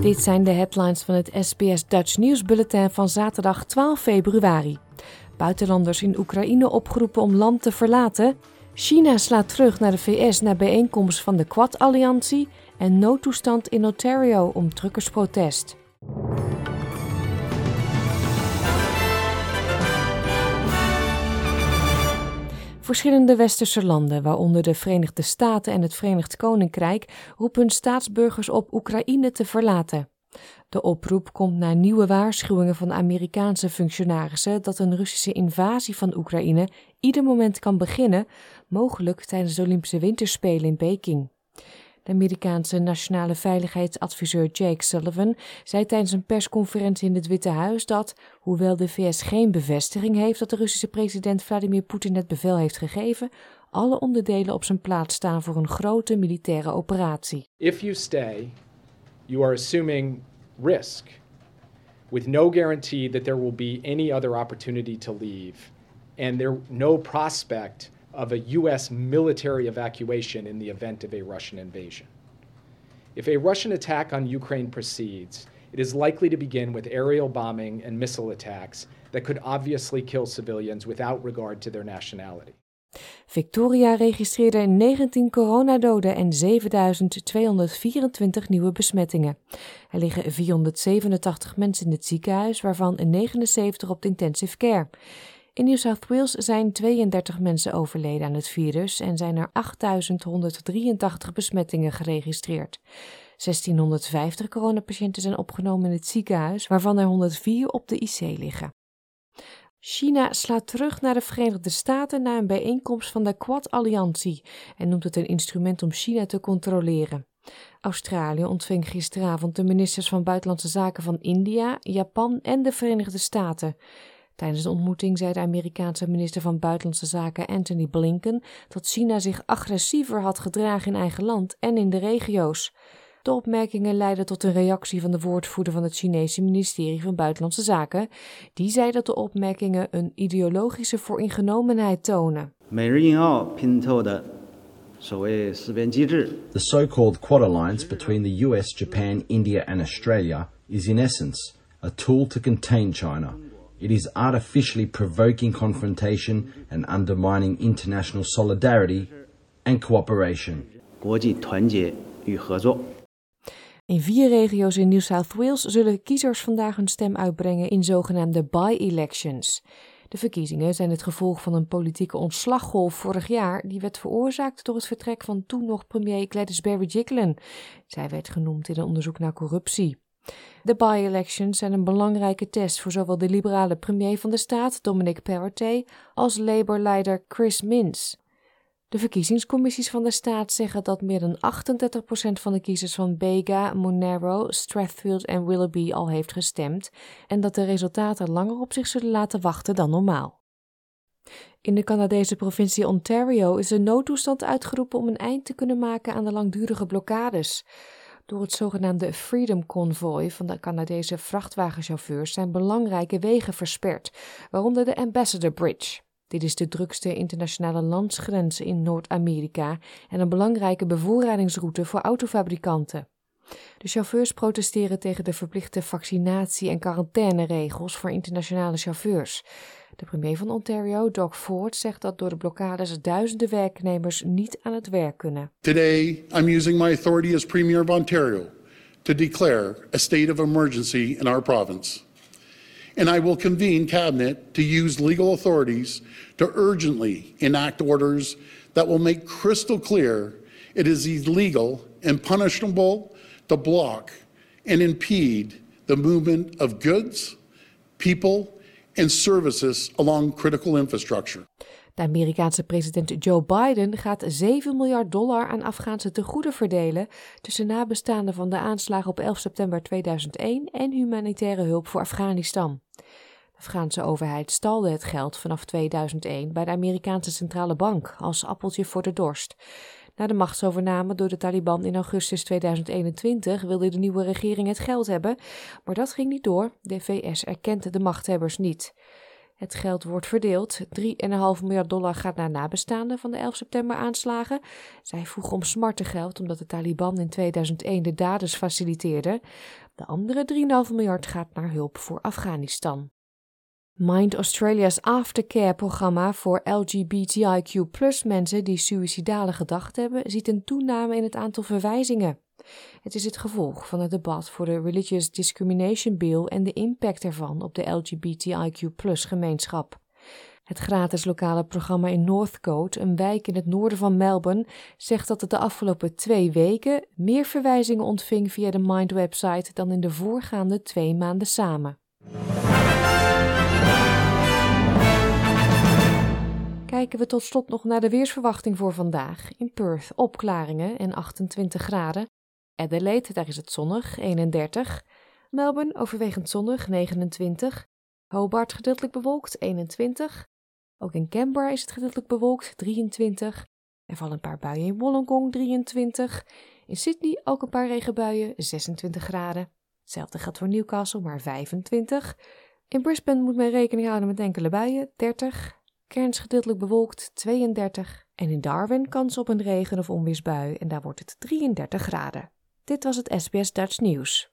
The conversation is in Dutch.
Dit zijn de headlines van het SBS Dutch nieuwsbulletin van zaterdag 12 februari. Buitenlanders in Oekraïne opgeroepen om land te verlaten. China slaat terug naar de VS na bijeenkomst van de Quad-alliantie en noodtoestand in Ontario om truckersprotest. Verschillende westerse landen, waaronder de Verenigde Staten en het Verenigd Koninkrijk, roepen staatsburgers op Oekraïne te verlaten. De oproep komt na nieuwe waarschuwingen van Amerikaanse functionarissen dat een Russische invasie van Oekraïne ieder moment kan beginnen, mogelijk tijdens de Olympische Winterspelen in Peking. De Amerikaanse nationale veiligheidsadviseur Jake Sullivan zei tijdens een persconferentie in het Witte Huis dat, hoewel de VS geen bevestiging heeft dat de Russische president Vladimir Poetin het bevel heeft gegeven, alle onderdelen op zijn plaats staan voor een grote militaire operatie. If you stay, you are assuming risk with no guarantee that there will be any other opportunity to leave and there no prospect of a U.S. military evacuation in the event of a Russian invasion. If a Russian attack on Ukraine proceeds, it is likely to begin with aerial bombing and missile attacks that could obviously kill civilians without regard to their nationality. Victoria registreerde 19 coronadoden en 7224 nieuwe besmettingen. Er liggen 487 mensen in het ziekenhuis, waarvan 79 op de intensive care. In New South Wales zijn 32 mensen overleden aan het virus en zijn er 8183 besmettingen geregistreerd. 1650 coronapatiënten zijn opgenomen in het ziekenhuis, waarvan er 104 op de IC liggen. China slaat terug naar de Verenigde Staten na een bijeenkomst van de Quad-alliantie en noemt het een instrument om China te controleren. Australië ontving gisteravond de ministers van Buitenlandse Zaken van India, Japan en de Verenigde Staten. Tijdens de ontmoeting zei de Amerikaanse minister van Buitenlandse Zaken Anthony Blinken dat China zich agressiever had gedragen in eigen land en in de regio's. De opmerkingen leidden tot een reactie van de woordvoerder van het Chinese ministerie van Buitenlandse Zaken. Die zei dat de opmerkingen een ideologische vooringenomenheid tonen. The so-called Quad Alliance between the US, Japan, India and Australia is in essence a tool to contain China. It is artificially provoking confrontation and undermining international solidarity and cooperation. In vier regio's in New South Wales zullen kiezers vandaag hun stem uitbrengen in zogenaamde by-elections. De verkiezingen zijn het gevolg van een politieke ontslaggolf vorig jaar, die werd veroorzaakt door het vertrek van toen nog premier Gladys Berejiklian. Zij werd genoemd in een onderzoek naar corruptie. De by-elections zijn een belangrijke test voor zowel de liberale premier van de staat, Dominic Perrottet, als Labour-leider Chris Minns. De verkiezingscommissies van de staat zeggen dat meer dan 38% van de kiezers van Bega, Monero, Strathfield en Willoughby al heeft gestemd en dat de resultaten langer op zich zullen laten wachten dan normaal. In de Canadese provincie Ontario is een noodtoestand uitgeroepen om een eind te kunnen maken aan de langdurige blokkades. Door het zogenaamde Freedom Convoy van de Canadese vrachtwagenchauffeurs zijn belangrijke wegen versperd, waaronder de Ambassador Bridge. Dit is de drukste internationale landsgrens in Noord-Amerika en een belangrijke bevoorradingsroute voor autofabrikanten. De chauffeurs protesteren tegen de verplichte vaccinatie- en quarantaineregels voor internationale chauffeurs. De premier van Ontario, Doug Ford, zegt dat door de blokkades duizenden werknemers niet aan het werk kunnen. Today, I'm using my authority as Premier of Ontario to declare a state of emergency in our province. And I will convene cabinet to use legal authorities to urgently enact orders that will make crystal clear it is illegal and punishable to block and impede the movement of goods, people and services along critical infrastructure. De Amerikaanse president Joe Biden gaat 7 miljard dollar aan Afghaanse tegoeden verdelen tussen nabestaanden van de aanslagen op 11 september 2001 en humanitaire hulp voor Afghanistan. De Afghaanse overheid stalde het geld vanaf 2001 bij de Amerikaanse centrale bank als appeltje voor de dorst. Na de machtsovername door de Taliban in augustus 2021 wilde de nieuwe regering het geld hebben, maar dat ging niet door. De VS erkent de machthebbers niet. Het geld wordt verdeeld. 3,5 miljard dollar gaat naar nabestaanden van de 11 september aanslagen. Zij vroegen om smartengeld omdat de Taliban in 2001 de daders faciliteerde. De andere 3,5 miljard gaat naar hulp voor Afghanistan. Mind Australia's aftercare-programma voor LGBTIQ mensen die suïcidale gedachten hebben, ziet een toename in het aantal verwijzingen. Het is het gevolg van het debat voor de Religious Discrimination Bill en de impact ervan op de LGBTIQ gemeenschap. Het gratis lokale programma in Northcote, een wijk in het noorden van Melbourne, zegt dat het de afgelopen twee weken meer verwijzingen ontving via de Mind-website dan in de voorgaande twee maanden samen. Kijken we tot slot nog naar de weersverwachting voor vandaag. In Perth opklaringen en 28 graden. Adelaide, daar is het zonnig, 31. Melbourne overwegend zonnig, 29. Hobart gedeeltelijk bewolkt, 21. Ook in Canberra is het gedeeltelijk bewolkt, 23. Er vallen een paar buien in Wollongong, 23. In Sydney ook een paar regenbuien, 26 graden. Hetzelfde geldt voor Newcastle, maar 25. In Brisbane moet men rekening houden met enkele buien, 30. Cairns gedeeltelijk bewolkt, 32. En in Darwin kans op een regen- of onweersbui en daar wordt het 33 graden. Dit was het SBS Dutch Nieuws.